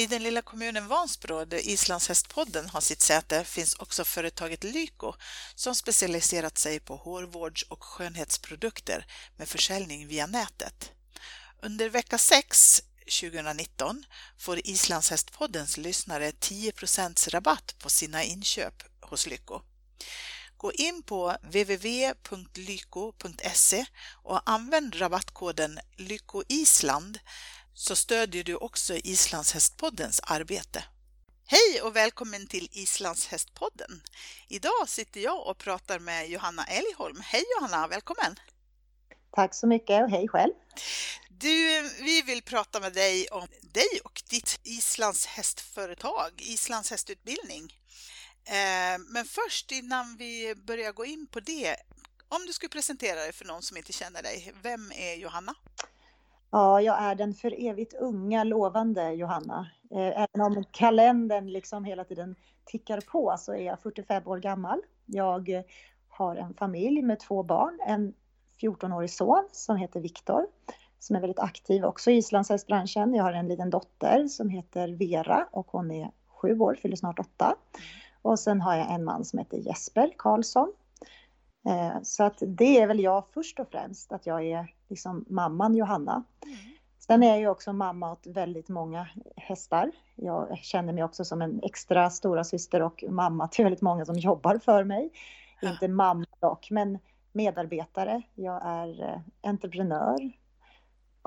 I den lilla kommunen Vansbro där Islandshästpodden har sitt säte finns också företaget Lyko som specialiserat sig på hårvårds och skönhetsprodukter med försäljning via nätet. Under vecka 6 2019 får Islandshästpoddens lyssnare 10% rabatt på sina inköp hos Lyko. Gå in på www.lyko.se och använd rabattkoden lykoisland så stödjer du också Islandshästpoddens arbete. Hej och välkommen till Islandshästpodden! Idag sitter jag och pratar med Johanna Älgholm. Hej Johanna, välkommen! Tack så mycket och hej själv! Du, vi vill prata med dig om dig och ditt Islands hästföretag, Islands hästutbildning. Eh, men först innan vi börjar gå in på det, om du skulle presentera dig för någon som inte känner dig, vem är Johanna? Ja, jag är den för evigt unga, lovande Johanna. Eh, även om kalendern liksom hela tiden tickar på så är jag 45 år gammal. Jag eh, har en familj med två barn, en 14-årig son som heter Viktor som är väldigt aktiv också i islandshästbranschen. Jag har en liten dotter som heter Vera och hon är sju år, fyller snart åtta. Och sen har jag en man som heter Jesper Karlsson. Eh, så att det är väl jag först och främst, att jag är liksom mamman Johanna. Mm. Sen är jag ju också mamma åt väldigt många hästar. Jag känner mig också som en extra stora syster och mamma till väldigt många som jobbar för mig. Ja. Inte mamma dock, men medarbetare. Jag är eh, entreprenör.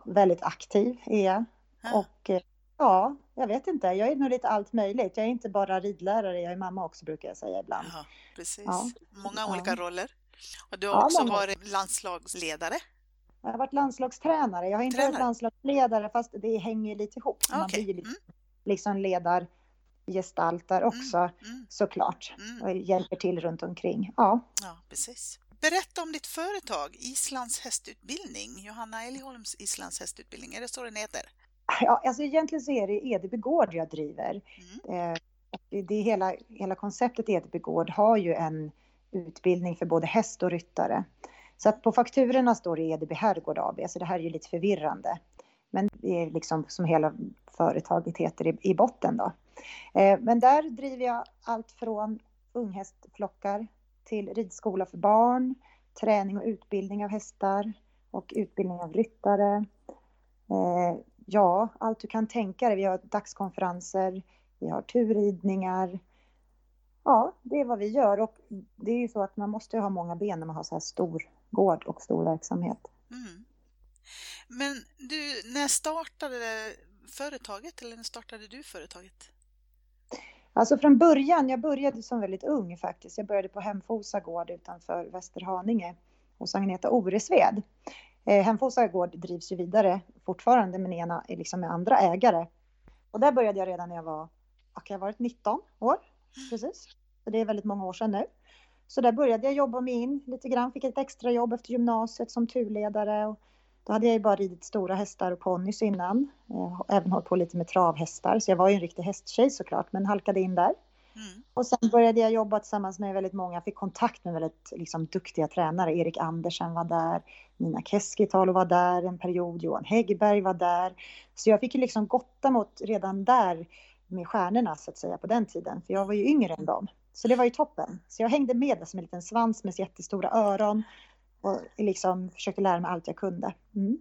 Väldigt aktiv är jag. Ja. Och eh, ja, jag vet inte. Jag är nog lite allt möjligt. Jag är inte bara ridlärare, jag är mamma också brukar jag säga ibland. Aha, precis. Ja. Många olika roller. Och du har också varit landslagsledare. Jag har varit landslagstränare. Jag har inte Tränare. varit landslagsledare fast det hänger lite ihop. Okay. Man blir mm. liksom ledargestaltar mm, också mm. såklart mm. och hjälper till runt omkring. Ja. ja, precis. Berätta om ditt företag Islands hästutbildning, Johanna Elgholms Islands hästutbildning. Är det så den heter? Ja, alltså egentligen så är det Edeby Gård jag driver. Mm. Eh, det hela, hela konceptet Edeby Gård har ju en utbildning för både häst och ryttare. Så att på fakturorna står det Edeby Herrgård AB, så det här är ju lite förvirrande. Men det är liksom som hela företaget heter i, i botten då. Eh, men där driver jag allt från unghästflockar till ridskola för barn, träning och utbildning av hästar och utbildning av ryttare. Eh, ja, allt du kan tänka dig. Vi har dagskonferenser, vi har turridningar, ja, det är vad vi gör och det är ju så att man måste ha många ben när man har så här stor gård och stor verksamhet. Mm. Men du, när startade företaget eller när startade du företaget? Alltså från början, jag började som väldigt ung faktiskt. Jag började på Hemfosa gård utanför Västerhaninge hos Agneta Oresved. Eh, Hemfosa gård drivs ju vidare fortfarande men ena, liksom med andra ägare. Och där började jag redan när jag var, jag har varit 19 år precis. Så det är väldigt många år sedan nu. Så där började jag jobba mig in lite grann, fick ett extra jobb efter gymnasiet som turledare. Och då hade jag ju bara ridit stora hästar och ponnys innan. Jag även hållit på lite med travhästar, så jag var ju en riktig hästtjej såklart, men halkade in där. Mm. Och sen började jag jobba tillsammans med väldigt många, fick kontakt med väldigt liksom, duktiga tränare. Erik Andersen var där, Nina Keskitalo var där en period, Johan Häggberg var där. Så jag fick ju liksom gotta mot redan där med stjärnorna så att säga på den tiden, för jag var ju yngre än dem. Så det var ju toppen. Så jag hängde med som en liten svans med jättestora öron och liksom försökte lära mig allt jag kunde. Mm.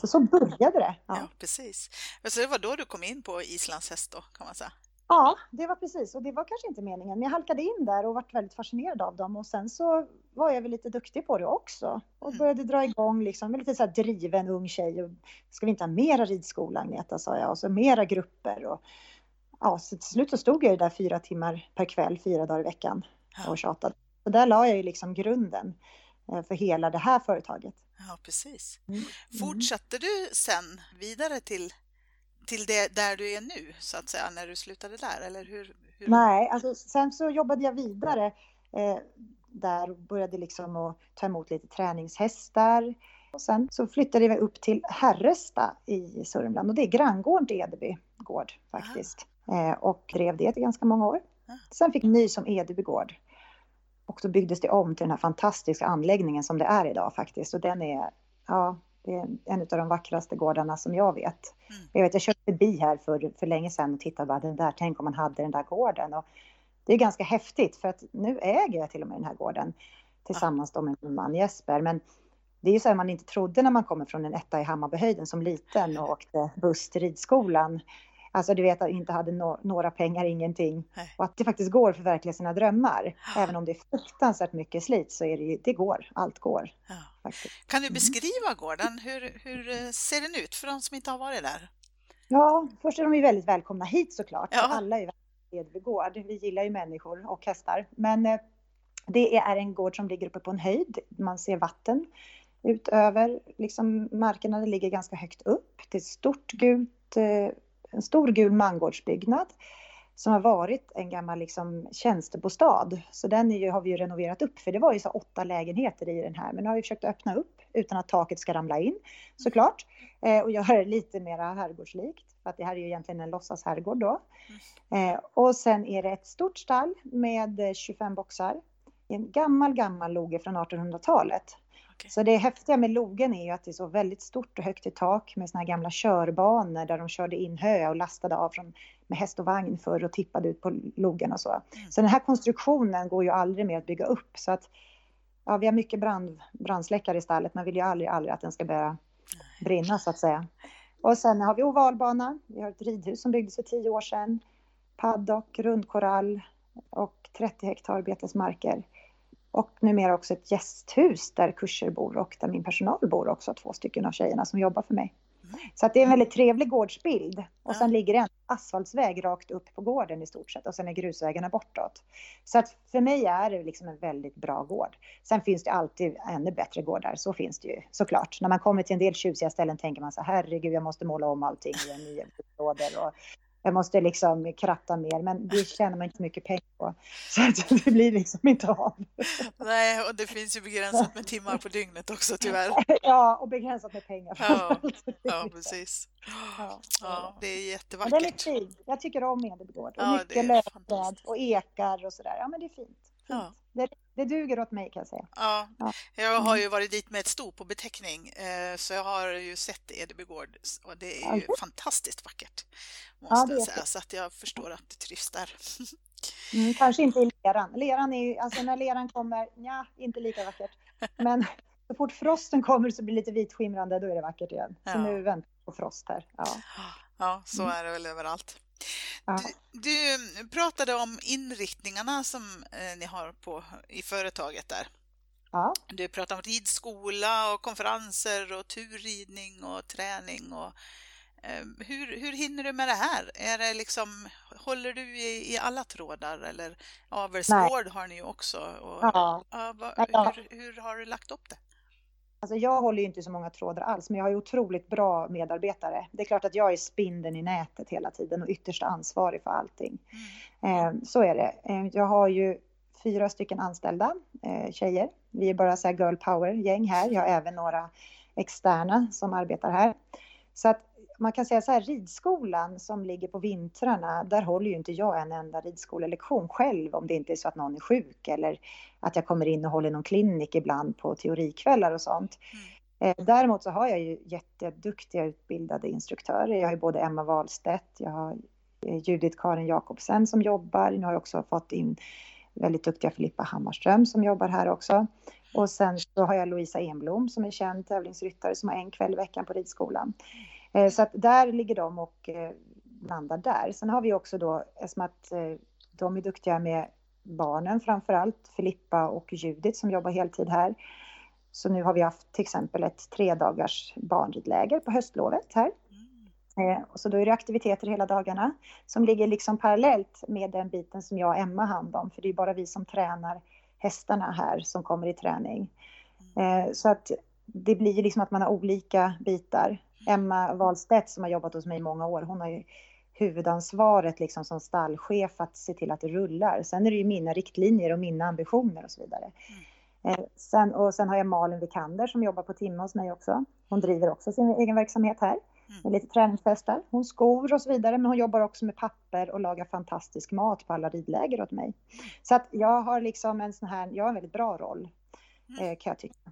Så så började det. Ja. ja, precis. Så det var då du kom in på islandshäst då, kan man säga? Ja, det var precis. Och det var kanske inte meningen. Men jag halkade in där och vart väldigt fascinerad av dem. Och sen så var jag väl lite duktig på det också. Och mm. började dra igång liksom, med lite så här driven ung tjej. Och, Ska vi inte ha mera ridskola Agneta, sa jag. Och så mera grupper. Och, ja, så till slut så stod jag där fyra timmar per kväll, fyra dagar i veckan och tjatade. Så där la jag ju liksom grunden eh, för hela det här företaget. Ja, precis. Mm. Fortsatte du sen vidare till, till det där du är nu, så att säga, när du slutade där? Eller hur, hur... Nej, alltså, sen så jobbade jag vidare eh, där och började liksom att ta emot lite träningshästar. Och sen så flyttade vi upp till Herresta i Sörmland och det är granngården till Edeby gård faktiskt. Eh, och drev det i ganska många år. Sen fick ny som Edeby gård. Och då byggdes det om till den här fantastiska anläggningen som det är idag faktiskt. Och den är, ja, Det är en av de vackraste gårdarna som jag vet. Mm. Jag vet, jag körde förbi här för, för länge sedan och tittade bara den där, tänk om man hade den där gården. Och det är ganska häftigt för att nu äger jag till och med den här gården tillsammans då med min man Jesper. Men det är ju så här man inte trodde när man kommer från en etta i Hammarbyhöjden som liten och åkte buss till ridskolan. Alltså du vet att inte hade no några pengar, ingenting. Nej. Och att det faktiskt går att förverkliga sina drömmar. Även om det är fruktansvärt mycket slit så är det ju, det går, allt går. Ja. Kan du Mm. beskriva gården? Hur, hur eh, ser den ut för de som inte har varit där? Ja, först är de ju väldigt välkomna hit såklart. Ja. Alla är välkomna till Edeby gård. Vi gillar ju människor och hästar. Men eh, det är en gård som ligger uppe på en höjd. Man ser vatten utöver liksom markerna. Det ligger ganska högt upp. Det är ett stort gult, eh, en stor gul mangårdsbyggnad som har varit en gammal liksom, tjänstebostad. Så den är ju, har vi ju renoverat upp för det var ju så åtta lägenheter i den här. Men nu har vi försökt öppna upp utan att taket ska ramla in såklart. Eh, och göra det lite mera herrgårdslikt. För att det här är ju egentligen en låtsasherrgård. då. Eh, och sen är det ett stort stall med 25 boxar. En gammal, gammal loge från 1800-talet. Okej. Så det häftiga med logen är ju att det är så väldigt stort och högt i tak med såna här gamla körbanor där de körde in hö och lastade av från, med häst och vagn förr och tippade ut på logen och så. Mm. Så den här konstruktionen går ju aldrig mer att bygga upp. Så att, ja, vi har mycket brand, brandsläckare i stallet, men vill ju aldrig, aldrig att den ska börja brinna så att säga. Och sen har vi ovalbana. Vi har ett ridhus som byggdes för tio år sedan. Paddock, rundkorall och 30 hektar betesmarker. Och numera också ett gästhus där kurser bor och där min personal bor också, två stycken av tjejerna som jobbar för mig. Mm. Så att det är en väldigt trevlig gårdsbild. Och sen ligger det en asfaltsväg rakt upp på gården i stort sett och sen är grusvägarna bortåt. Så att för mig är det liksom en väldigt bra gård. Sen finns det alltid ännu bättre gårdar, så finns det ju såklart. När man kommer till en del tjusiga ställen tänker man så här, herregud jag måste måla om allting göra nya bostäder och jag måste liksom kratta mer, men det tjänar man inte mycket pengar på. Så att det blir liksom inte av. Nej, och det finns ju begränsat med timmar på dygnet också tyvärr. Ja, och begränsat med pengar. Ja. Ja, precis. Ja. Ja, det är Men den är jättevackert. fin. Jag tycker om Edebygård. Och Ja, mycket lövträd och ekar och sådär. Ja, men det är fint. Ja. Det, det duger åt mig kan jag säga. Ja, Ja. jag har ju varit dit med ett sto på beteckning eh, så jag har ju sett Edeby gård och det är ju Ja. fantastiskt vackert. Måste jag säga, så att jag förstår att du trivs där. Mm, kanske inte i leran. Leran är ju, alltså när leran kommer, ja, inte lika vackert. Men så fort frosten kommer så blir det lite vitskimrande, då är det vackert igen. Så nu väntar vi på frost här. Ja. Ja, så är det väl överallt. Ja. Du, du pratade om inriktningarna som eh, ni har på i företaget där. Ja. Du pratade om ridskola och konferenser och turridning och träning och eh, hur, hur hinner du med det här? Är det liksom, håller du i, i alla trådar eller avelsvård har ni ju också. Och, ja. vad, Ja. hur, hur har du lagt upp det? Alltså jag håller ju inte så många trådar alls, men jag har ju otroligt bra medarbetare. Det är klart att jag är spindeln i nätet hela tiden och ytterst ansvarig för allting. Mm. Eh, så är det. Eh, jag har ju fyra stycken anställda eh, tjejer. Vi är bara så här girl power-gäng här. Jag har även några externa som arbetar här. Så att man kan säga så här, ridskolan som ligger på vintrarna, där håller ju inte jag en enda ridskolelektion själv om det inte är så att någon är sjuk eller att jag kommer in och håller någon klinik ibland på teorikvällar och sånt. Eh, Däremot så har jag ju jätteduktiga utbildade instruktörer. Jag har ju både Emma Wahlstedt, jag har eh, Judith Karin Jakobsen som jobbar. Nu har jag också fått in väldigt duktiga Filippa Hammarström som jobbar här också. Och sen så har jag Louisa Enblom som är känd tävlingsryttare som har en kväll i veckan på ridskolan. Eh, Så att där ligger de och eh, landar där. Sen har vi också då, eftersom att eh, de är duktiga med barnen framför allt, Filippa och Judith som jobbar heltid här. Så nu har vi haft till exempel ett tre dagars barnridläger på höstlovet här. Mm. Och så då är det aktiviteter hela dagarna som ligger liksom parallellt med den biten som jag och Emma hand om. För det är bara vi som tränar hästarna här som kommer i träning. Eh, så att det blir liksom att man har olika bitar. Emma Wahlstedt som har jobbat hos mig i många år, hon har ju huvudansvaret liksom som stallchef att se till att det rullar. Sen är det ju mina riktlinjer och mina ambitioner och så vidare. Eh, sen, och sen har jag Malin Vikander som jobbar på timme hos mig också. Hon driver också sin egen verksamhet här med lite träningshästar. Hon skor och så vidare, men hon jobbar också med papper och lagar fantastisk mat på alla ridläger åt mig. Så att jag har liksom en sån här, jag har en väldigt bra roll Mm. eh, kan jag tycka.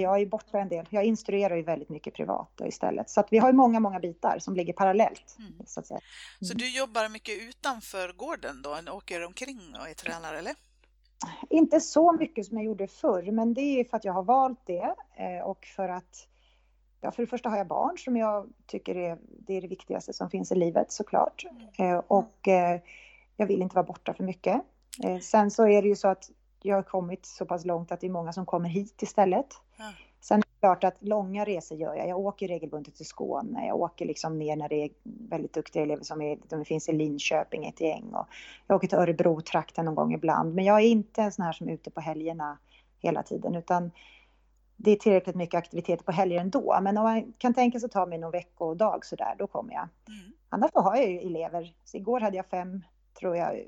Jag är borta en del. Jag instruerar ju väldigt mycket privat istället. Så att vi har ju många, många bitar som ligger parallellt. Mm. Så, att säga. Mm. så du jobbar mycket utanför gården då? Åker omkring och är tränare eller? Inte så mycket som jag gjorde förr, men det är för att jag har valt det eh, och för att Ja, för det första har jag barn som jag tycker är det, är det viktigaste som finns i livet såklart. Mm. Eh, och eh, jag vill inte vara borta för mycket. Sen så är det ju så att jag har kommit så pass långt att det är många som kommer hit istället. Mm. Sen är det klart att långa resor gör jag. Jag åker regelbundet till Skåne. Jag åker liksom ner när det är väldigt duktiga elever som är, de finns i Linköping ett gäng. Och jag åker till Örebro-trakten någon gång ibland. Men jag är inte en sån här som är ute på helgerna hela tiden. Utan det är tillräckligt mycket aktiviteter på helger ändå. Men om man kan tänka sig att ta mig någon veckodag sådär, då kommer jag. Mm. Annars har jag ju elever. Så igår hade jag fem, tror jag,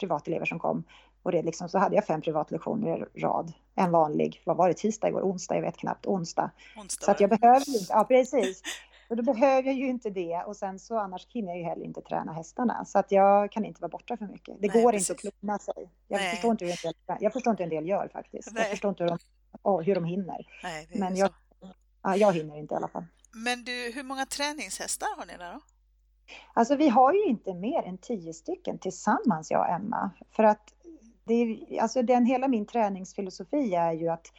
privatelever som kom. Och det liksom, så hade jag fem privatlektioner i rad. En vanlig, vad var det, tisdag igår, onsdag, jag vet knappt, onsdag. onsdag så att jag behöver ju inte, ja precis. Och då behöver jag ju inte det och sen så annars hinner jag ju heller inte träna hästarna. Så att jag kan inte vara borta för mycket. Det Nej, går precis. inte att klona sig. Jag förstår, inte hur en del, jag förstår inte hur en del gör faktiskt. Nej. Jag förstår inte hur de, oh, hur de hinner. Nej, Men jag, ja, jag hinner inte i alla fall. Men du, hur många träningshästar har ni där då? Alltså vi har ju inte mer än tio stycken tillsammans, jag och Emma. För att det är, alltså den, hela min träningsfilosofi är ju att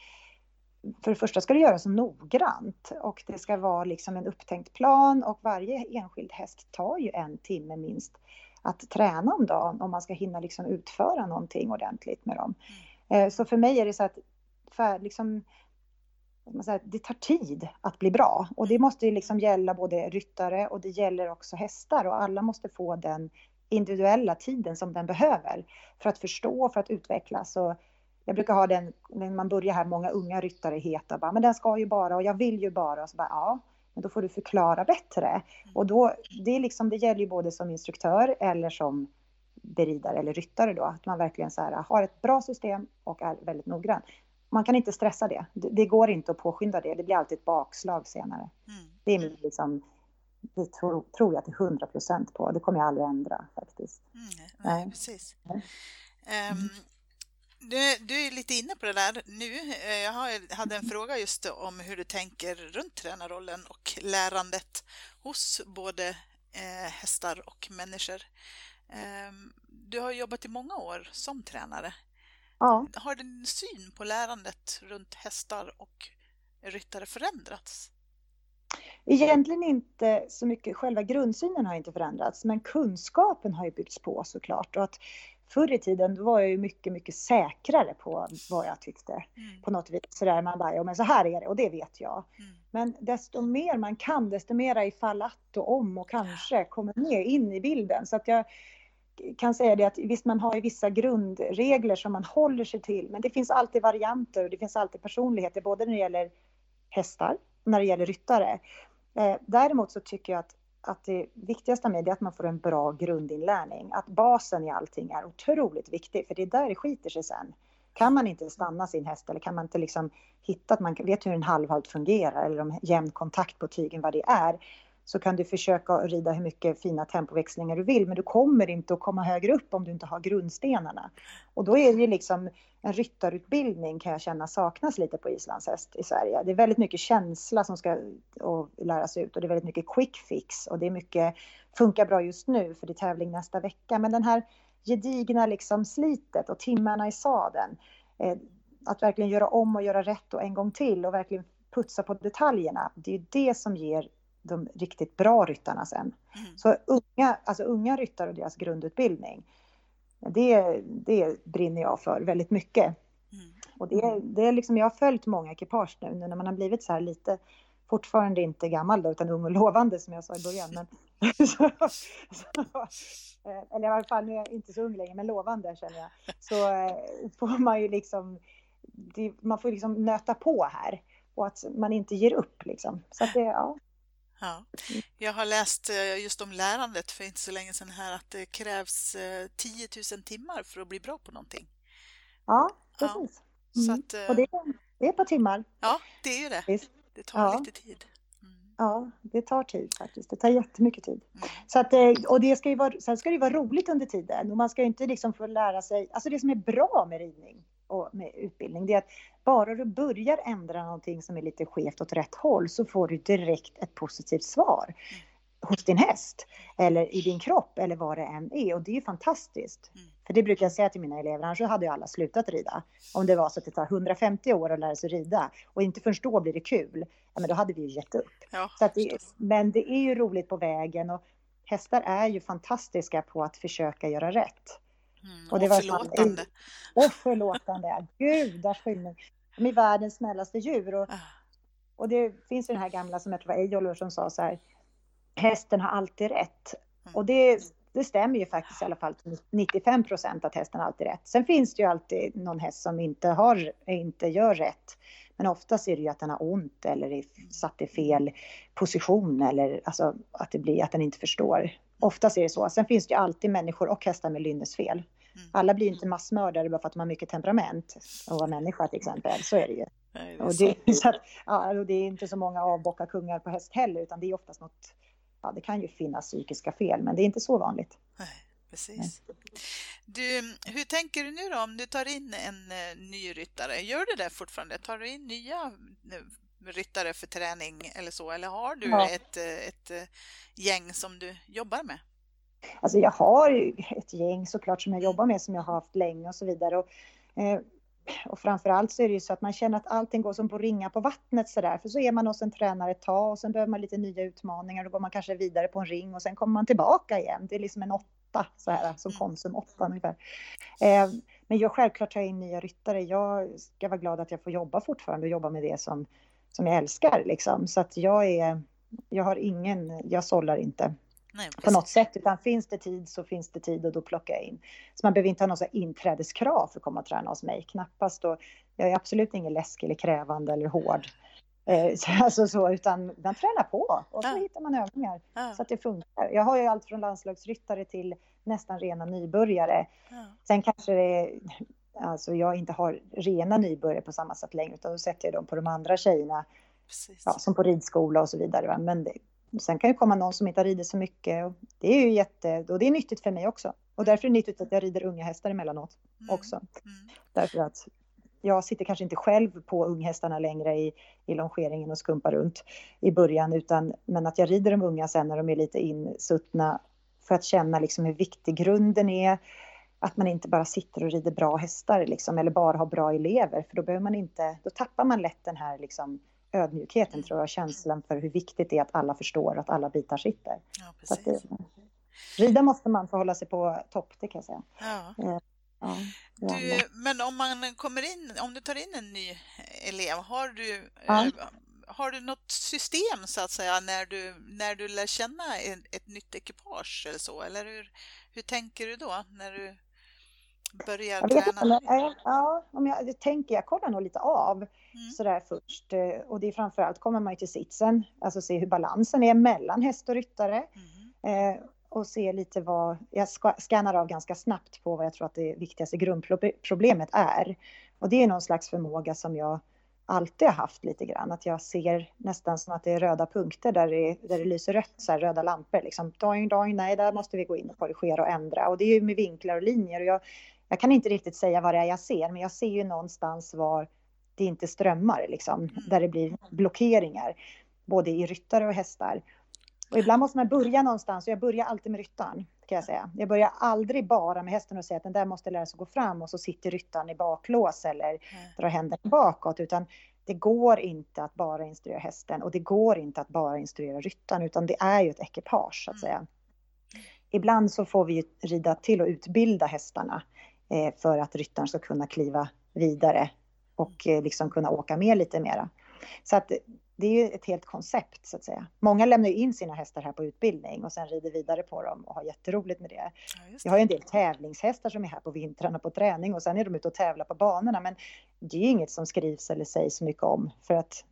för det första ska det göras noggrant och det ska vara liksom en upptänkt plan och varje enskild häst tar ju en timme minst att träna om dagen om man ska hinna liksom utföra någonting ordentligt med dem. Mm. Så för mig är det så att för liksom, det tar tid att bli bra och det måste ju liksom gälla både ryttare och det gäller också hästar och alla måste få den individuella tiden som den behöver för att förstå, för att utvecklas. Och jag brukar ha den, när man börjar här, många unga ryttare heta bara, men den ska ju bara och jag vill ju bara. Och så bara, ja, men då får du förklara bättre. Mm. Och då, det, är liksom, det gäller ju både som instruktör eller som beridare eller ryttare då, att man verkligen så här, har ett bra system och är väldigt noggrann. Man kan inte stressa det. Det, det går inte att påskynda det. Det blir alltid ett bakslag senare. Mm. Det är min liksom, det tror, tror jag till hundra procent på. Det kommer jag aldrig ändra faktiskt. Mm, nej, precis. Nej. Um, du, du, är lite inne på det där nu. Eh, jag hade en fråga just om hur du tänker runt tränarrollen och lärandet hos både eh, hästar och människor. Eh, du har jobbat i många år som tränare. Ja. Har din syn på lärandet runt hästar och ryttare förändrats? Egentligen inte så mycket, själva grundsynen har inte förändrats, men kunskapen har ju byggts på såklart. Och att förr i tiden var jag ju mycket, mycket säkrare på vad jag tyckte. Mm. På något vis sådär, man bara, ja men så här är det och det vet jag. Mm. Men desto mer man kan, desto mera ifall att och om och kanske kommer mer in i bilden. Så att jag kan säga det att visst, man har ju vissa grundregler som man håller sig till, men det finns alltid varianter och det finns alltid personligheter, både när det gäller hästar och när det gäller ryttare. Eh, däremot så tycker jag att, att det viktigaste med det är att man får en bra grundinlärning. Att basen i allting är otroligt viktig, för det är där det skiter sig sen. Kan man inte stanna sin häst eller kan man inte liksom hitta att man vet hur en halvhalt fungerar eller om jämn kontakt på tygen vad det är, så kan du försöka rida hur mycket fina tempoväxlingar du vill, men du kommer inte att komma högre upp om du inte har grundstenarna. Och då är det ju liksom en ryttarutbildning kan jag känna saknas lite på islandshäst i Sverige. Det är väldigt mycket känsla som ska läras ut och det är väldigt mycket quick fix och det är mycket funkar bra just nu för det är tävling nästa vecka. Men den här gedigna liksom slitet och timmarna i sadeln, eh, att verkligen göra om och göra rätt och en gång till och verkligen putsa på detaljerna. Det är det som ger de riktigt bra ryttarna sen. Mm. Så unga, alltså unga ryttare och deras grundutbildning, det, det brinner jag för väldigt mycket. Mm. Och det, det är liksom, jag har följt många ekipage nu, nu när man har blivit så här lite, fortfarande inte gammal då, utan ung och lovande som jag sa i början. Men, så, så, eh, eller i alla fall, nu är jag inte så ung längre, men lovande känner jag. Så eh, får man ju liksom, det, man får liksom nöta på här och att man inte ger upp liksom. Så att det, ja. Ja. Jag har läst eh, just om lärandet för inte så länge sedan här att det krävs 10 eh, 000 timmar för att bli bra på någonting. Ja, precis. Ja. Mm. Att, Och det, det är på timmar. Ja, det är ju det. Visst. Det tar ja. lite tid. Mm. Ja, det tar tid faktiskt. Det tar jättemycket tid. Mm. Så att, eh, och det ska ju vara, sen ska det vara roligt under tiden och man ska inte liksom få lära sig, alltså det som är bra med ridning och med utbildning, det är att bara du börjar ändra någonting som är lite skevt åt rätt håll så får du direkt ett positivt svar. Mm hos din häst eller i din kropp eller vad det än är. Och det är ju fantastiskt. Mm. För det brukar jag säga till mina elever, annars hade ju alla slutat rida. Om det var så att det tar 150 år att lära sig rida och inte först då blir det kul, ja men då hade vi ju gett upp. Ja, så det, men det är ju roligt på vägen och hästar är ju fantastiska på att försöka göra rätt. Mm, och, det och förlåtande. och förlåtande, gudars skillnad. De är världens snällaste djur. Och, ah. och det finns ju den här gamla som jag tror var Ejolor som sa så här, hästen har alltid rätt. Mm. Och det, det stämmer ju faktiskt i alla fall till 95 procent att hästen har alltid rätt. Sen finns det ju alltid någon häst som inte, har, inte gör rätt. Men oftast är det ju att den har ont eller är satt i fel position eller alltså att det blir att den inte förstår. Oftast är det så. Sen finns det ju alltid människor och hästar med lynnesfel. Mm. Alla blir inte massmördare bara för att de har mycket temperament och var människa till exempel. Så är det ju. Nej, det är och, det, så att, ja, och det är inte så många avbocka kungar på häst heller utan det är oftast något ja, det kan ju finnas psykiska fel, men det är inte så vanligt. Nej, precis. Du, hur tänker du nu då om du tar in en uh, ny ryttare? Gör du det fortfarande? Tar du in nya ryttare för träning eller så? Eller har du ja. ett, ett gäng som du jobbar med? Alltså jag har ett gäng såklart som jag jobbar med som jag har haft länge och så vidare. Och, eh, och framförallt så är det ju så att man känner att allting går som på ringa på vattnet så där. För så är man hos en tränare ett tag och sen behöver man lite nya utmaningar. Då går man kanske vidare på en ring och sen kommer man tillbaka igen. Det är liksom en åtta så här som mm. Konsum åtta ungefär. Eh, men jag självklart tar in nya ryttare. Jag ska vara glad att jag får jobba fortfarande och jobba med det som, som jag älskar liksom. Så att jag är, jag har ingen, jag sållar inte. Nej, på något sätt, utan finns det tid så finns det tid och då plockar jag in. Så man behöver inte ha något inträdeskrav för att komma och träna hos mig, knappast. Och jag är absolut ingen läskig eller krävande eller hård. Eh, alltså så, utan man tränar på och så ja. hittar man övningar ja. så att det funkar. Jag har ju allt från landslagsryttare till nästan rena nybörjare. Ja. Sen kanske det alltså jag inte har rena nybörjare på samma sätt längre, utan då sätter jag dem på de andra tjejerna, ja, som på ridskola och så vidare. Va? Men det, Sen kan ju komma någon som inte har ridit så mycket och det är ju jätte, och det är nyttigt för mig också. Och därför är det nyttigt att jag rider unga hästar emellanåt mm. också. Mm. Därför att jag sitter kanske inte själv på unghästarna längre i, i longeringen och skumpar runt i början, utan men att jag rider de unga sen när de är lite insuttna för att känna liksom hur viktig grunden är. Att man inte bara sitter och rider bra hästar liksom, eller bara har bra elever, för då behöver man inte, då tappar man lätt den här liksom ödmjukheten mm. tror jag, känslan för hur viktigt det är att alla förstår att alla bitar sitter. Ja, precis. Det, rida måste man få hålla sig på topp, det kan jag säga. Ja. Eh, ja, du, men om man kommer in, om du tar in en ny elev, har du, ja. eh, har du något system så att säga när du, när du lär känna ett, ett nytt ekipage eller så? Eller hur, hur tänker du då när du börjar jag vet träna? Inte, ja, om jag, jag tänker, jag kollar nog lite av mm. sådär först. Eh, och det är framförallt kommer man ju till sitsen, alltså se hur balansen är mellan häst och ryttare. Mm. Eh, och se lite vad, jag scannar av ganska snabbt på vad jag tror att det viktigaste grundproblemet är. Och det är någon slags förmåga som jag alltid har haft lite grann, att jag ser nästan som att det är röda punkter där det, där det lyser rött, så här, röda lampor liksom. Doing, doing, nej, där måste vi gå in och korrigera och ändra. Och det är ju med vinklar och linjer. Och jag, jag kan inte riktigt säga vad det är jag ser, men jag ser ju någonstans var det inte strömmar, liksom, mm. där det blir blockeringar, både i ryttare och hästar. Och ibland måste man börja någonstans, och jag börjar alltid med ryttaren, kan jag säga. Jag börjar aldrig bara med hästen och säga att den där måste lära sig gå fram och så sitter ryttaren i baklås eller mm. drar händerna bakåt, utan det går inte att bara instruera hästen och det går inte att bara instruera ryttaren, utan det är ju ett ekipage, så att mm. säga. Ibland så får vi rida till och utbilda hästarna för att ryttaren ska kunna kliva vidare och eh, liksom kunna åka med lite mera. Så att det är ju ett helt koncept så att säga. Många lämnar ju in sina hästar här på utbildning och sen rider vidare på dem och har jätteroligt med det. Ja, det. Jag har ju en del tävlingshästar som är här på vintrarna på träning och sen är de ute och tävlar på banorna men det är ju inget som skrivs eller sägs så mycket om för att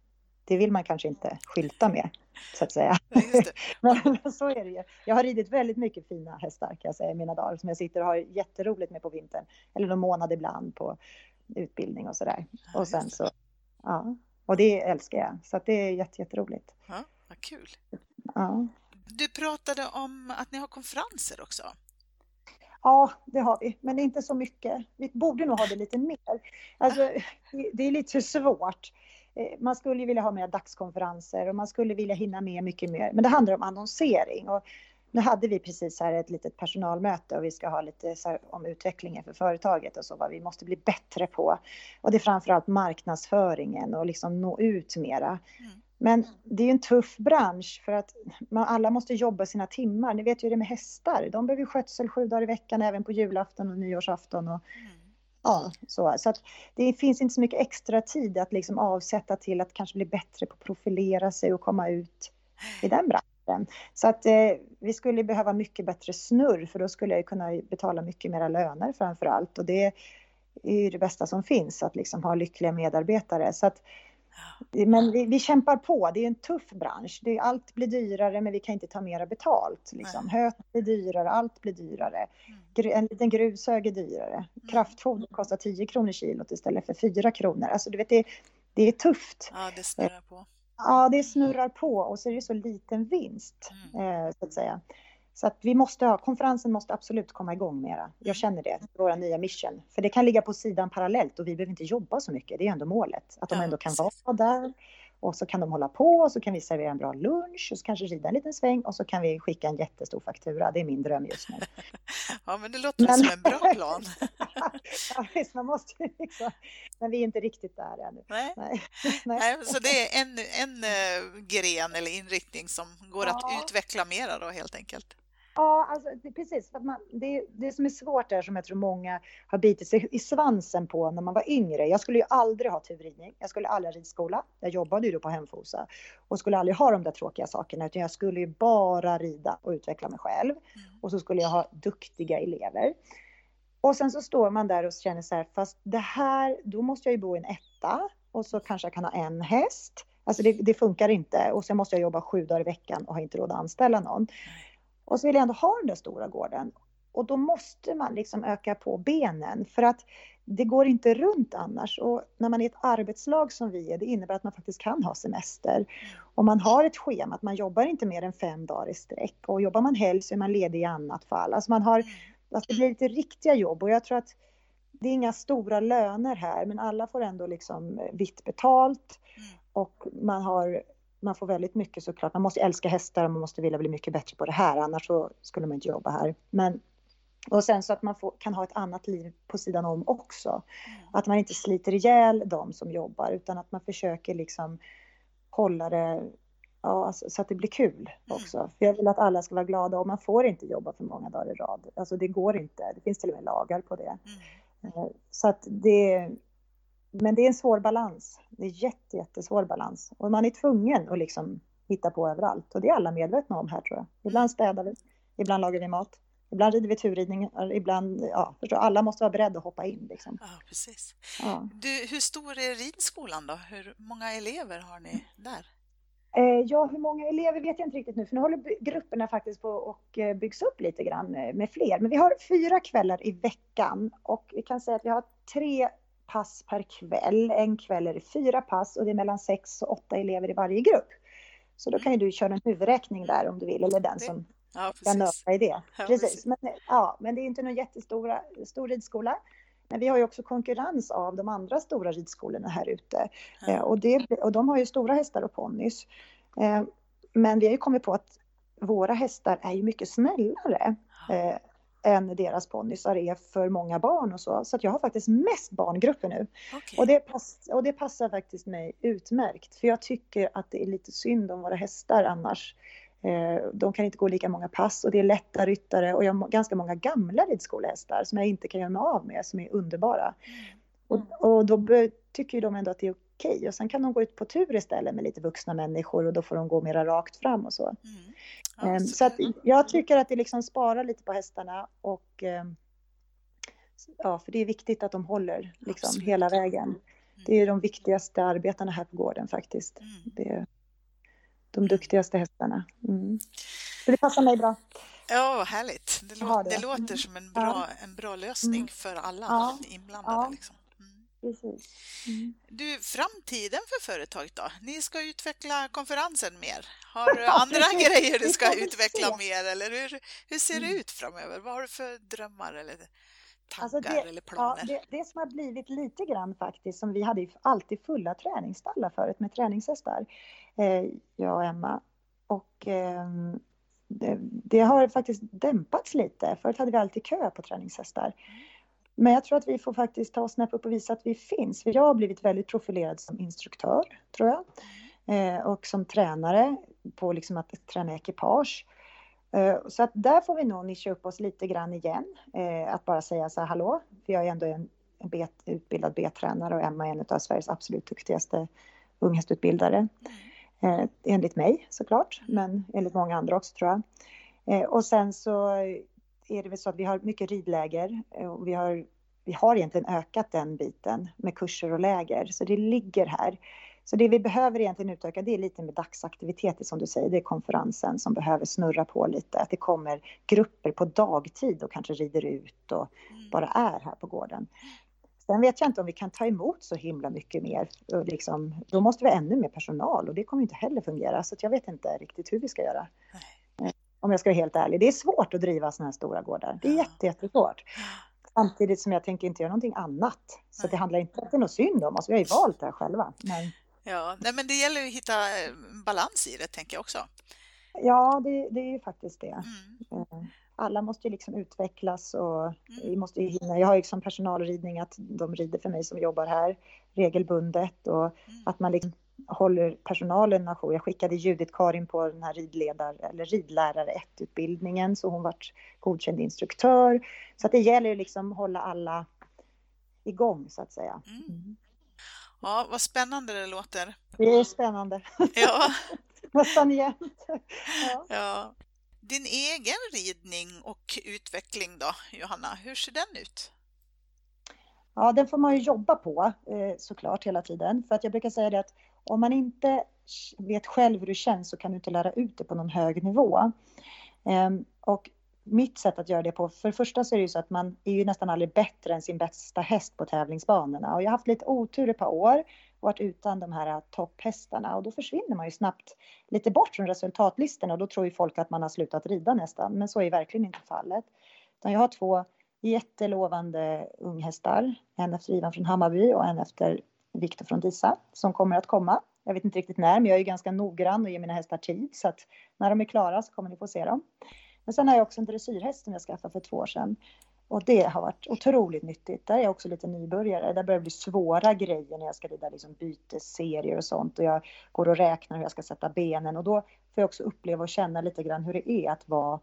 det vill man kanske inte skylta med, så att säga. Men så är det ju. Jag har ridit väldigt mycket fina hästar kan jag säga i mina dagar som jag sitter och har jätteroligt med på vintern. Eller någon månad ibland på utbildning och sådär. Ja, och sen så, ja. Och det älskar jag. Så att det är jätte, jätteroligt. Ja, vad kul. Ja. Du pratade om att ni har konferenser också. Ja, det har vi, men inte så mycket. Vi borde nog ha det lite mer. Alltså, det är lite svårt. Eh, man skulle vilja ha mer dagskonferenser och man skulle vilja hinna med mycket mer. Men det handlar om annonsering. Och nu hade vi precis här ett litet personalmöte och vi ska ha lite om utvecklingen för företaget och så vad vi måste bli bättre på. Och det är framförallt marknadsföringen och liksom nå ut mera. Mm. Men det är ju en tuff bransch för att man, alla måste jobba sina timmar. Ni vet ju hur det är med hästar. De behöver skötsel sju dagar i veckan även på julafton och nyårsafton. Och, mm. Ja, så, så att det finns inte så mycket extra tid att liksom avsätta till att kanske bli bättre på att profilera sig och komma ut i den branschen. Så att eh, vi skulle behöva mycket bättre snurr för då skulle jag kunna betala mycket mera löner framför allt och det är ju det bästa som finns att liksom ha lyckliga medarbetare. Så att, men vi, vi, kämpar på, det är en tuff bransch. Det, allt blir dyrare men vi kan inte ta mera betalt. Liksom. Höet blir dyrare, allt blir dyrare. Mm. En liten grushög är dyrare. Mm. Kraftfoder kostar 10 kronor kilot istället för 4 kronor. Alltså, du vet, det, det är tufft. Ja, det snurrar på. Ja, det snurrar på och så är det så liten vinst, mm. eh, så att säga. Så att vi måste ha, konferensen måste absolut komma igång mera. Jag mm. känner det, våra nya mission. För det kan ligga på sidan parallellt och vi behöver inte jobba så mycket. Det är ändå målet. Att de ändå kan vara där och så kan de hålla på och så kan vi servera en bra lunch och så kanske rida en liten sväng och så kan vi skicka en jättestor faktura. Det är min dröm just nu. ja, men det låter men... som en bra plan. ja, visst, man måste liksom. Men vi är inte riktigt där ännu. Nej. Nej. Nej. så det är en, en uh, gren eller inriktning som går ja. att utveckla mera då helt enkelt. Ja, alltså, det, precis. För man, det, det som är svårt är som jag tror många har bitit sig i svansen på när man var yngre. Jag skulle ju aldrig ha turridning. Jag skulle aldrig ha ridskola. Jag jobbade ju då på Hemfosa och skulle aldrig ha de där tråkiga sakerna utan jag skulle ju bara rida och utveckla mig själv. Mm. Och så skulle jag ha duktiga elever. Och sen så står man där och känner så här, fast det här, då måste jag ju bo i en etta och så kanske jag kan ha en häst. Alltså det, det funkar inte och sen måste jag jobba sju dagar i veckan och har inte råd att anställa någon. Och så vill jag ändå ha den där stora gården. Och då måste man liksom öka på benen för att det går inte runt annars. Och när man är ett arbetslag som vi är, det innebär att man faktiskt kan ha semester. Och man har ett schema, att man jobbar inte mer än fem dagar i sträck. Och jobbar man helg så är man ledig i annat fall. Alltså man har, alltså det blir lite riktiga jobb och jag tror att det är inga stora löner här, men alla får ändå liksom vitt betalt. Och man har man får väldigt mycket såklart. Man måste älska hästar och man måste vilja bli mycket bättre på det här, annars så skulle man inte jobba här. Men, och sen så att man får, kan ha ett annat liv på sidan om också. Mm. Att man inte sliter ihjäl de som jobbar utan att man försöker liksom hålla det ja, alltså, så att det blir kul mm. också. Mm. För jag vill att alla ska vara glada och man får inte jobba för många dagar i rad. Alltså det går inte. Det finns till och med lagar på det. Mm. Eh, så att det, men det är en svår balans. Det är jätte, jättesvår balans. Och man är tvungen att liksom hitta på överallt. Och det är alla medvetna om här tror jag. Ibland städar vi, ibland lagar vi mat, ibland rider vi turridning, ibland, ja, förstår, alla måste vara beredda att hoppa in. Liksom. Ja, precis. Ja. Du, hur stor är ridskolan då? Hur många elever har ni där? Eh, ja, hur många elever vet jag inte riktigt nu, för nu håller grupperna faktiskt på och eh, byggs upp lite grann eh, med fler. Men vi har fyra kvällar i veckan och vi kan säga att vi har tre pass per kväll. En kväll är det fyra pass och det är mellan sex och åtta elever i varje grupp. Så då kan ju du köra en huvudräkning där om du vill, eller den som ja, kan nöta i det. Ja, precis. Men, ja, men det är inte någon jättestor stor ridskola. Men vi har ju också konkurrens av de andra stora ridskolorna här ute. Ja. Eh, och, det, och de har ju stora hästar och ponnys. Eh, men vi har ju kommit på att våra hästar är ju mycket snällare. Eh, än deras ponnysar är för många barn och så. Så jag har faktiskt mest barngrupper nu. Okay. Och, det pass, och det passar faktiskt mig utmärkt. För jag tycker att det är lite synd om våra hästar annars. Eh, de kan inte gå lika många pass och det är lätta ryttare och jag har ganska många gamla ridskolehästar som jag inte kan göra mig av med som är underbara. Mm. Och, och då tycker de ändå att det är okej. Och sen kan de gå ut på tur istället med lite vuxna människor och då får de gå mera rakt fram och så. Mm. Ja, ehm, så att jag tycker att det liksom sparar lite på hästarna och ehm, ja, för det är viktigt att de håller liksom hela vägen. Mm. Det är de viktigaste arbetarna här på gården faktiskt. Mm. Det är de duktigaste hästarna. Mm. Så det passar mig bra. Ja, härligt. Det, lå det. det låter som en bra, en bra lösning för alla ja. inblandade. Liksom. Precis. Mm. Du, framtiden för företaget då? Ni ska utveckla konferensen mer. Har du andra grejer du ska utveckla mer eller hur, hur ser det mm. ut framöver? Vad har du för drömmar eller tankar alltså det, eller planer? Ja, det, det, som har blivit lite grann faktiskt, som vi hade alltid fulla träningsstallar förut med träningshästar, eh, jag och Emma. Och eh, det, det, har faktiskt dämpats lite. Förut hade vi alltid kö på träningshästar. Mm. Men jag tror att vi får faktiskt ta och snäppa upp och visa att vi finns. För jag har blivit väldigt profilerad som instruktör, tror jag. Eh, och som tränare på liksom att träna ekipage. Eh, så att där får vi nog nischa upp oss lite grann igen. Eh, att bara säga så här, hallå, för jag är ändå en, en bet, utbildad B-tränare och Emma är en av Sveriges absolut duktigaste unghästutbildare. Eh, enligt mig såklart, men enligt många andra också tror jag. Eh, och sen så är det väl så att vi har mycket ridläger eh, och vi har, vi har egentligen ökat den biten med kurser och läger, så det ligger här. Så det vi behöver egentligen utöka det är lite med dagsaktiviteter som du säger, det är konferensen som behöver snurra på lite, att det kommer grupper på dagtid och kanske rider ut och mm. bara är här på gården. Sen vet jag inte om vi kan ta emot så himla mycket mer. Liksom, då måste vi ha ännu mer personal och det kommer inte heller fungera. Så jag vet inte riktigt hur vi ska göra. Nej. Om jag ska vara helt ärlig. Det är svårt att driva sådana här stora gårdar. Det är jätte, jättesvårt. Samtidigt som jag tänker inte göra någonting annat. Så Nej. det handlar inte om att det är något synd om oss. Vi har ju valt det här själva. Men... Ja, Nej, men det gäller att hitta eh, balans i det, tänker jag också. Ja, det, det är ju faktiskt det. Mm. Eh, alla måste ju liksom utvecklas och mm. vi måste ju hinna. Jag har ju som personalridning att de rider för mig som jobbar här regelbundet och mm. att man liksom håller personalen ajour. Jag skickade Judith Karin på den här ridledar, eller ridlärare 1-utbildningen så hon vart godkänd instruktör. Så att det gäller liksom att hålla alla igång så att säga. Mm. mm. Ja, vad spännande det låter. Det är spännande. Ja. Nästan jämt. Ja. ja. Din egen ridning och utveckling då, Johanna, hur ser den ut? Ja, den får man ju jobba på eh, såklart hela tiden. För att jag brukar säga det att om man inte vet själv hur det känns så kan du inte lära ut det på någon hög nivå. Ehm, och mitt sätt att göra det på, för det första så är det ju så att man är ju nästan aldrig bättre än sin bästa häst på tävlingsbanorna. Och jag har haft lite otur ett par år och varit utan de här topphästarna och då försvinner man ju snabbt lite bort från resultatlistorna och då tror ju folk att man har slutat rida nästan. Men så är verkligen inte fallet. Utan jag har två jättelovande unghästar, en efter Ivan från Hammarby och en efter Viktor från Disa som kommer att komma. Jag vet inte riktigt när, men jag är ganska noggrann och ger mina hästar tid så att när de är klara så kommer ni få se dem. Men sen har jag också en dressyrhäst som jag skaffade för två år sedan och det har varit otroligt nyttigt. Där är jag också lite nybörjare. Där börjar det bli svåra grejer när jag ska rida liksom bytesserier och sånt och jag går och räknar hur jag ska sätta benen och då får jag också uppleva och känna lite grann hur det är att vara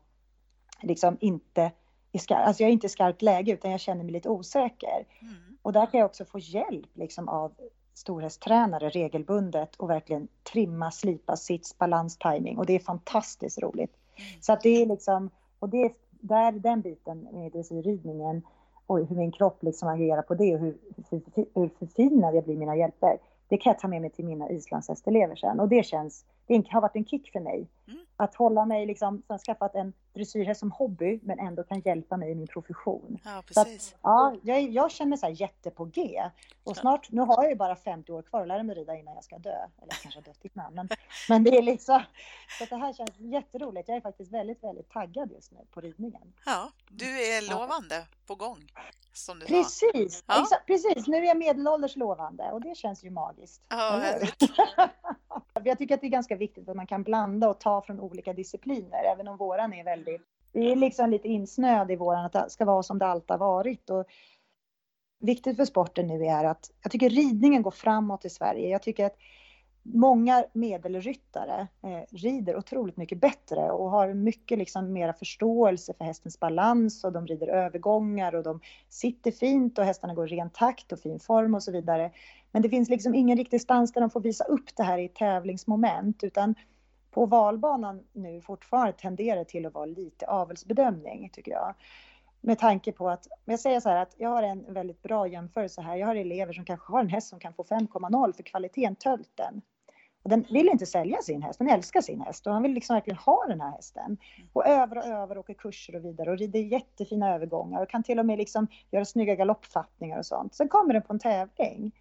liksom inte i skarpt, alltså jag är inte i skarpt läge utan jag känner mig lite osäker. Mm. Och där kan jag också få hjälp liksom av storhästtränare regelbundet och verkligen trimma, slipa sits, balans, timing och det är fantastiskt roligt. Mm. Så att det är liksom, och det är där den biten med dressyrridningen och hur min kropp liksom agerar på det och hur, hur, hur förfinad jag blir mina hjälper. Det kan jag ta med mig till mina islandshästelever sen och det känns, det har varit en kick för mig. Mm. Att hålla mig liksom, så skaffat en dressyrhäst som hobby men ändå kan hjälpa mig i min profession. Ja, precis. Att, ja, jag, jag känner mig så jätte på G. Och snart, nu har jag ju bara 50 år kvar att lära mig rida innan jag ska dö. Eller jag kanske har dött innan. Men, men det är liksom, så det här känns jätteroligt. Jag är faktiskt väldigt, väldigt taggad just nu på ridningen. Ja, du är lovande ja. på gång. Som du precis, ja. exakt, precis. Nu är jag medelålders lovande och det känns ju magiskt. Ja, jag tycker att det är ganska viktigt att man kan blanda och ta från olika discipliner, även om våran är väldigt... Vi är liksom lite insnöade i våran, att det ska vara som det alltid har varit. Och viktigt för sporten nu är att jag tycker ridningen går framåt i Sverige. Jag tycker att många medelryttare eh, rider otroligt mycket bättre och har mycket liksom mera förståelse för hästens balans och de rider övergångar och de sitter fint och hästarna går i ren takt och fin form och så vidare. Men det finns liksom ingen riktig stans där de får visa upp det här i tävlingsmoment utan på valbanan nu fortfarande tenderar till att vara lite avelsbedömning tycker jag. Med tanke på att, jag säger så här att jag har en väldigt bra jämförelse här. Jag har elever som kanske har en häst som kan få 5,0 för kvaliteten tölten. Och den vill inte sälja sin häst, den älskar sin häst och han vill liksom verkligen ha den här hästen. Och över och över åker kurser och vidare och rider jättefina övergångar och kan till och med liksom göra snygga galoppfattningar och sånt. Sen kommer den på en tävling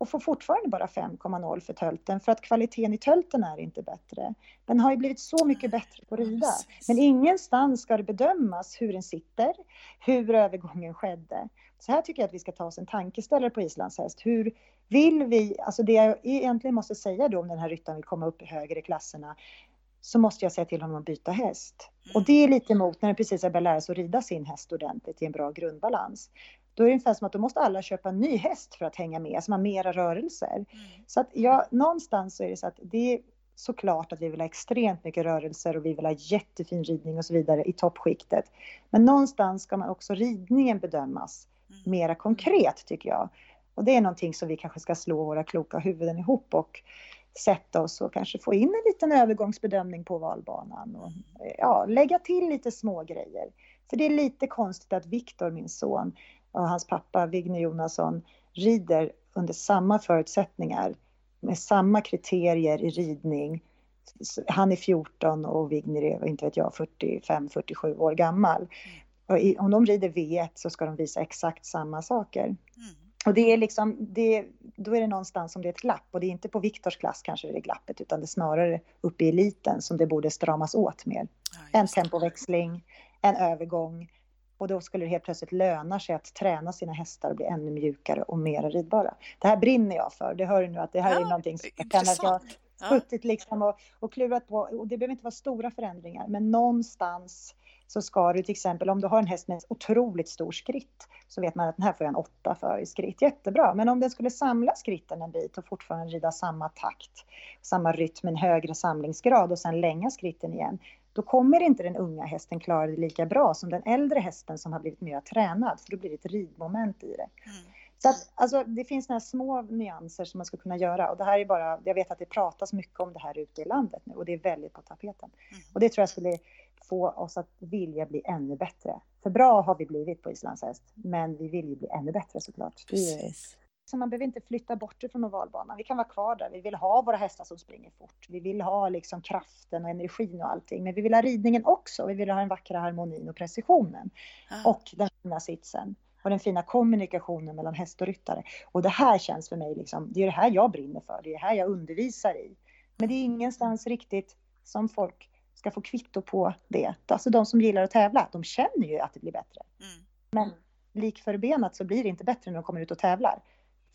och får fortfarande bara 5,0 för tölten för att kvaliteten i tölten är inte bättre. Den har ju blivit så mycket bättre på att rida. Men ingenstans ska det bedömas hur den sitter, hur övergången skedde. Så här tycker jag att vi ska ta oss en tankeställare på islandshäst. Hur vill vi, alltså det jag egentligen måste säga då om den här ryttaren vill komma upp i högre klasserna, så måste jag säga till honom att byta häst. Och det är lite emot när den precis har börjat lära sig att rida sin häst ordentligt i en bra grundbalans. Då är det ungefär som att då måste alla köpa en ny häst för att hänga med, som har mera rörelser. Mm. Så att ja, någonstans så är det så att det är såklart att vi vill ha extremt mycket rörelser och vi vill ha jättefin ridning och så vidare i toppskiktet. Men någonstans ska man också ridningen bedömas mm. mera konkret tycker jag. Och det är någonting som vi kanske ska slå våra kloka huvuden ihop och sätta oss och kanske få in en liten övergångsbedömning på valbanan och ja, lägga till lite små grejer. För det är lite konstigt att Viktor, min son, och hans pappa Vigne Jonasson rider under samma förutsättningar med samma kriterier i ridning. Han är 14 och Vigner är, inte vet jag, 45-47 år gammal. Och om de rider V1 så ska de visa exakt samma saker. Mm. Och det är liksom, det, då är det någonstans som det är ett glapp och det är inte på Viktors klass kanske det är glappet utan det är snarare uppe i eliten som det borde stramas åt mer. Ja, en tempoväxling, en övergång, och då skulle det helt plötsligt löna sig att träna sina hästar och bli ännu mjukare och mer ridbara. Det här brinner jag för. Det hör ni nu att det här ja, är någonting som jag kan att jag suttit liksom och, och klurat på. Och det behöver inte vara stora förändringar, men någonstans så ska du till exempel om du har en häst med otroligt stor skritt så vet man att den här får jag en åtta för i skritt. Jättebra, men om den skulle samla skritten en bit och fortfarande rida samma takt, samma rytm, en högre samlingsgrad och sen länga skritten igen, då kommer inte den unga hästen klara det lika bra som den äldre hästen som har blivit mer tränad, för då blir det ett ridmoment i det. Mm. Så att, alltså, det finns några små nyanser som man ska kunna göra och det här är bara, jag vet att det pratas mycket om det här ute i landet nu och det är väldigt på tapeten. Mm. Och det tror jag skulle få oss att vilja bli ännu bättre. För bra har vi blivit på islandshäst, men vi vill ju bli ännu bättre såklart. Precis. Man behöver inte flytta bort ifrån ovalbanan. Vi kan vara kvar där. Vi vill ha våra hästar som springer fort. Vi vill ha liksom kraften och energin och allting. Men vi vill ha ridningen också. Vi vill ha den vackra harmonin och precisionen. Ah. Och den fina sitsen. Och den fina kommunikationen mellan häst och ryttare. Och det här känns för mig liksom, det är det här jag brinner för. Det är det här jag undervisar i. Men det är ingenstans riktigt som folk ska få kvitto på det. Alltså de som gillar att tävla, de känner ju att det blir bättre. Mm. Men lik förbenat så blir det inte bättre när de kommer ut och tävlar.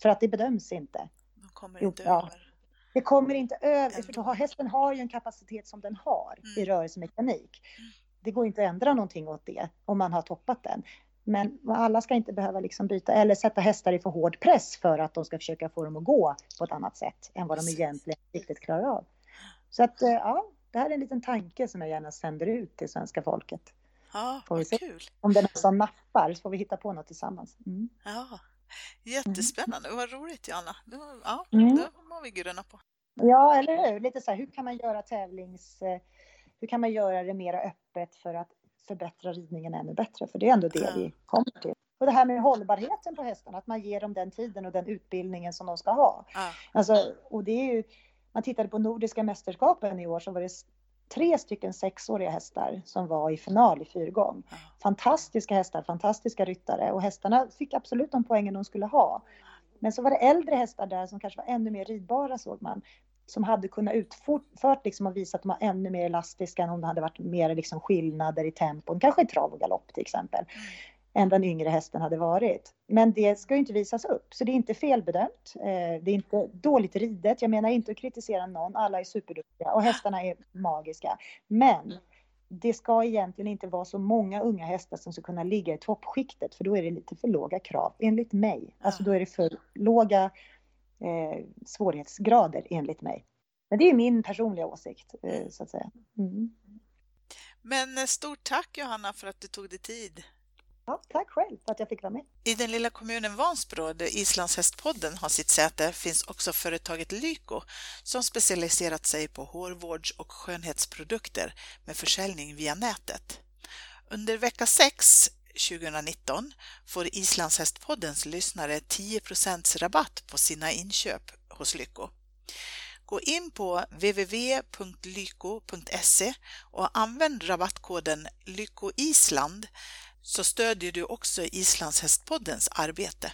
För att det bedöms inte. De kommer inte jo, över. Det kommer inte över, för hästen har ju en kapacitet som den har mm. i rörelsemekanik. Mm. Det går inte att ändra någonting åt det om man har toppat den. Men alla ska inte behöva liksom byta eller sätta hästar i för hård press för att de ska försöka få dem att gå på ett annat sätt än vad de egentligen riktigt klarar av. Så att eh, ja, det här är en liten tanke som jag gärna sänder ut till svenska folket. Ja, vad kul. Om det är någon som nappar så får vi hitta på något tillsammans. Mm. Ja, Jättespännande, vad roligt Johanna. Ja, mm. det må vi grunna på. Ja, eller hur? Lite så här, hur kan man göra tävlings... Eh, hur kan man göra det mer öppet för att förbättra ridningen ännu bättre? För det är ändå det ja. vi kommer till. Och det här med hållbarheten på hästarna, att man ger dem den tiden och den utbildningen som de ska ha. Ja. Alltså, och det är ju, man tittade på Nordiska mästerskapen i år så var det tre stycken sexåriga hästar som var i final i fyrgång. Fantastiska hästar, fantastiska ryttare och hästarna fick absolut de poängen de skulle ha. Men så var det äldre hästar där som kanske var ännu mer ridbara såg man. Som hade kunnat utfört liksom och visa att de var ännu mer elastiska än om det hade varit mer liksom skillnader i tempon, kanske i trav och galopp till exempel än den yngre hästen hade varit. Men det ska ju inte visas upp, så det är inte felbedömt. Eh, det är inte dåligt ridet. Jag menar inte att kritisera någon, alla är superduktiga och hästarna är magiska. Men det ska egentligen inte vara så många unga hästar som ska kunna ligga i toppskiktet, för då är det lite för låga krav, enligt mig. Alltså då är det för låga eh, svårighetsgrader, enligt mig. Men det är min personliga åsikt, eh, så att säga. Mm. Men eh, stort tack Johanna för att du tog dig tid. Ja, tack själv för att jag fick vara med. I den lilla kommunen Vansbro, där Islandshästpodden har sitt säte, finns också företaget Lyko som specialiserat sig på hårvårds och skönhetsprodukter med försäljning via nätet. Under vecka 6 2019 får Islandshästpoddens lyssnare 10% rabatt på sina inköp hos Lyko. Gå in på www.lyko.se och använd rabattkoden lykoisland så stödjer du också Islandshästpoddens arbete.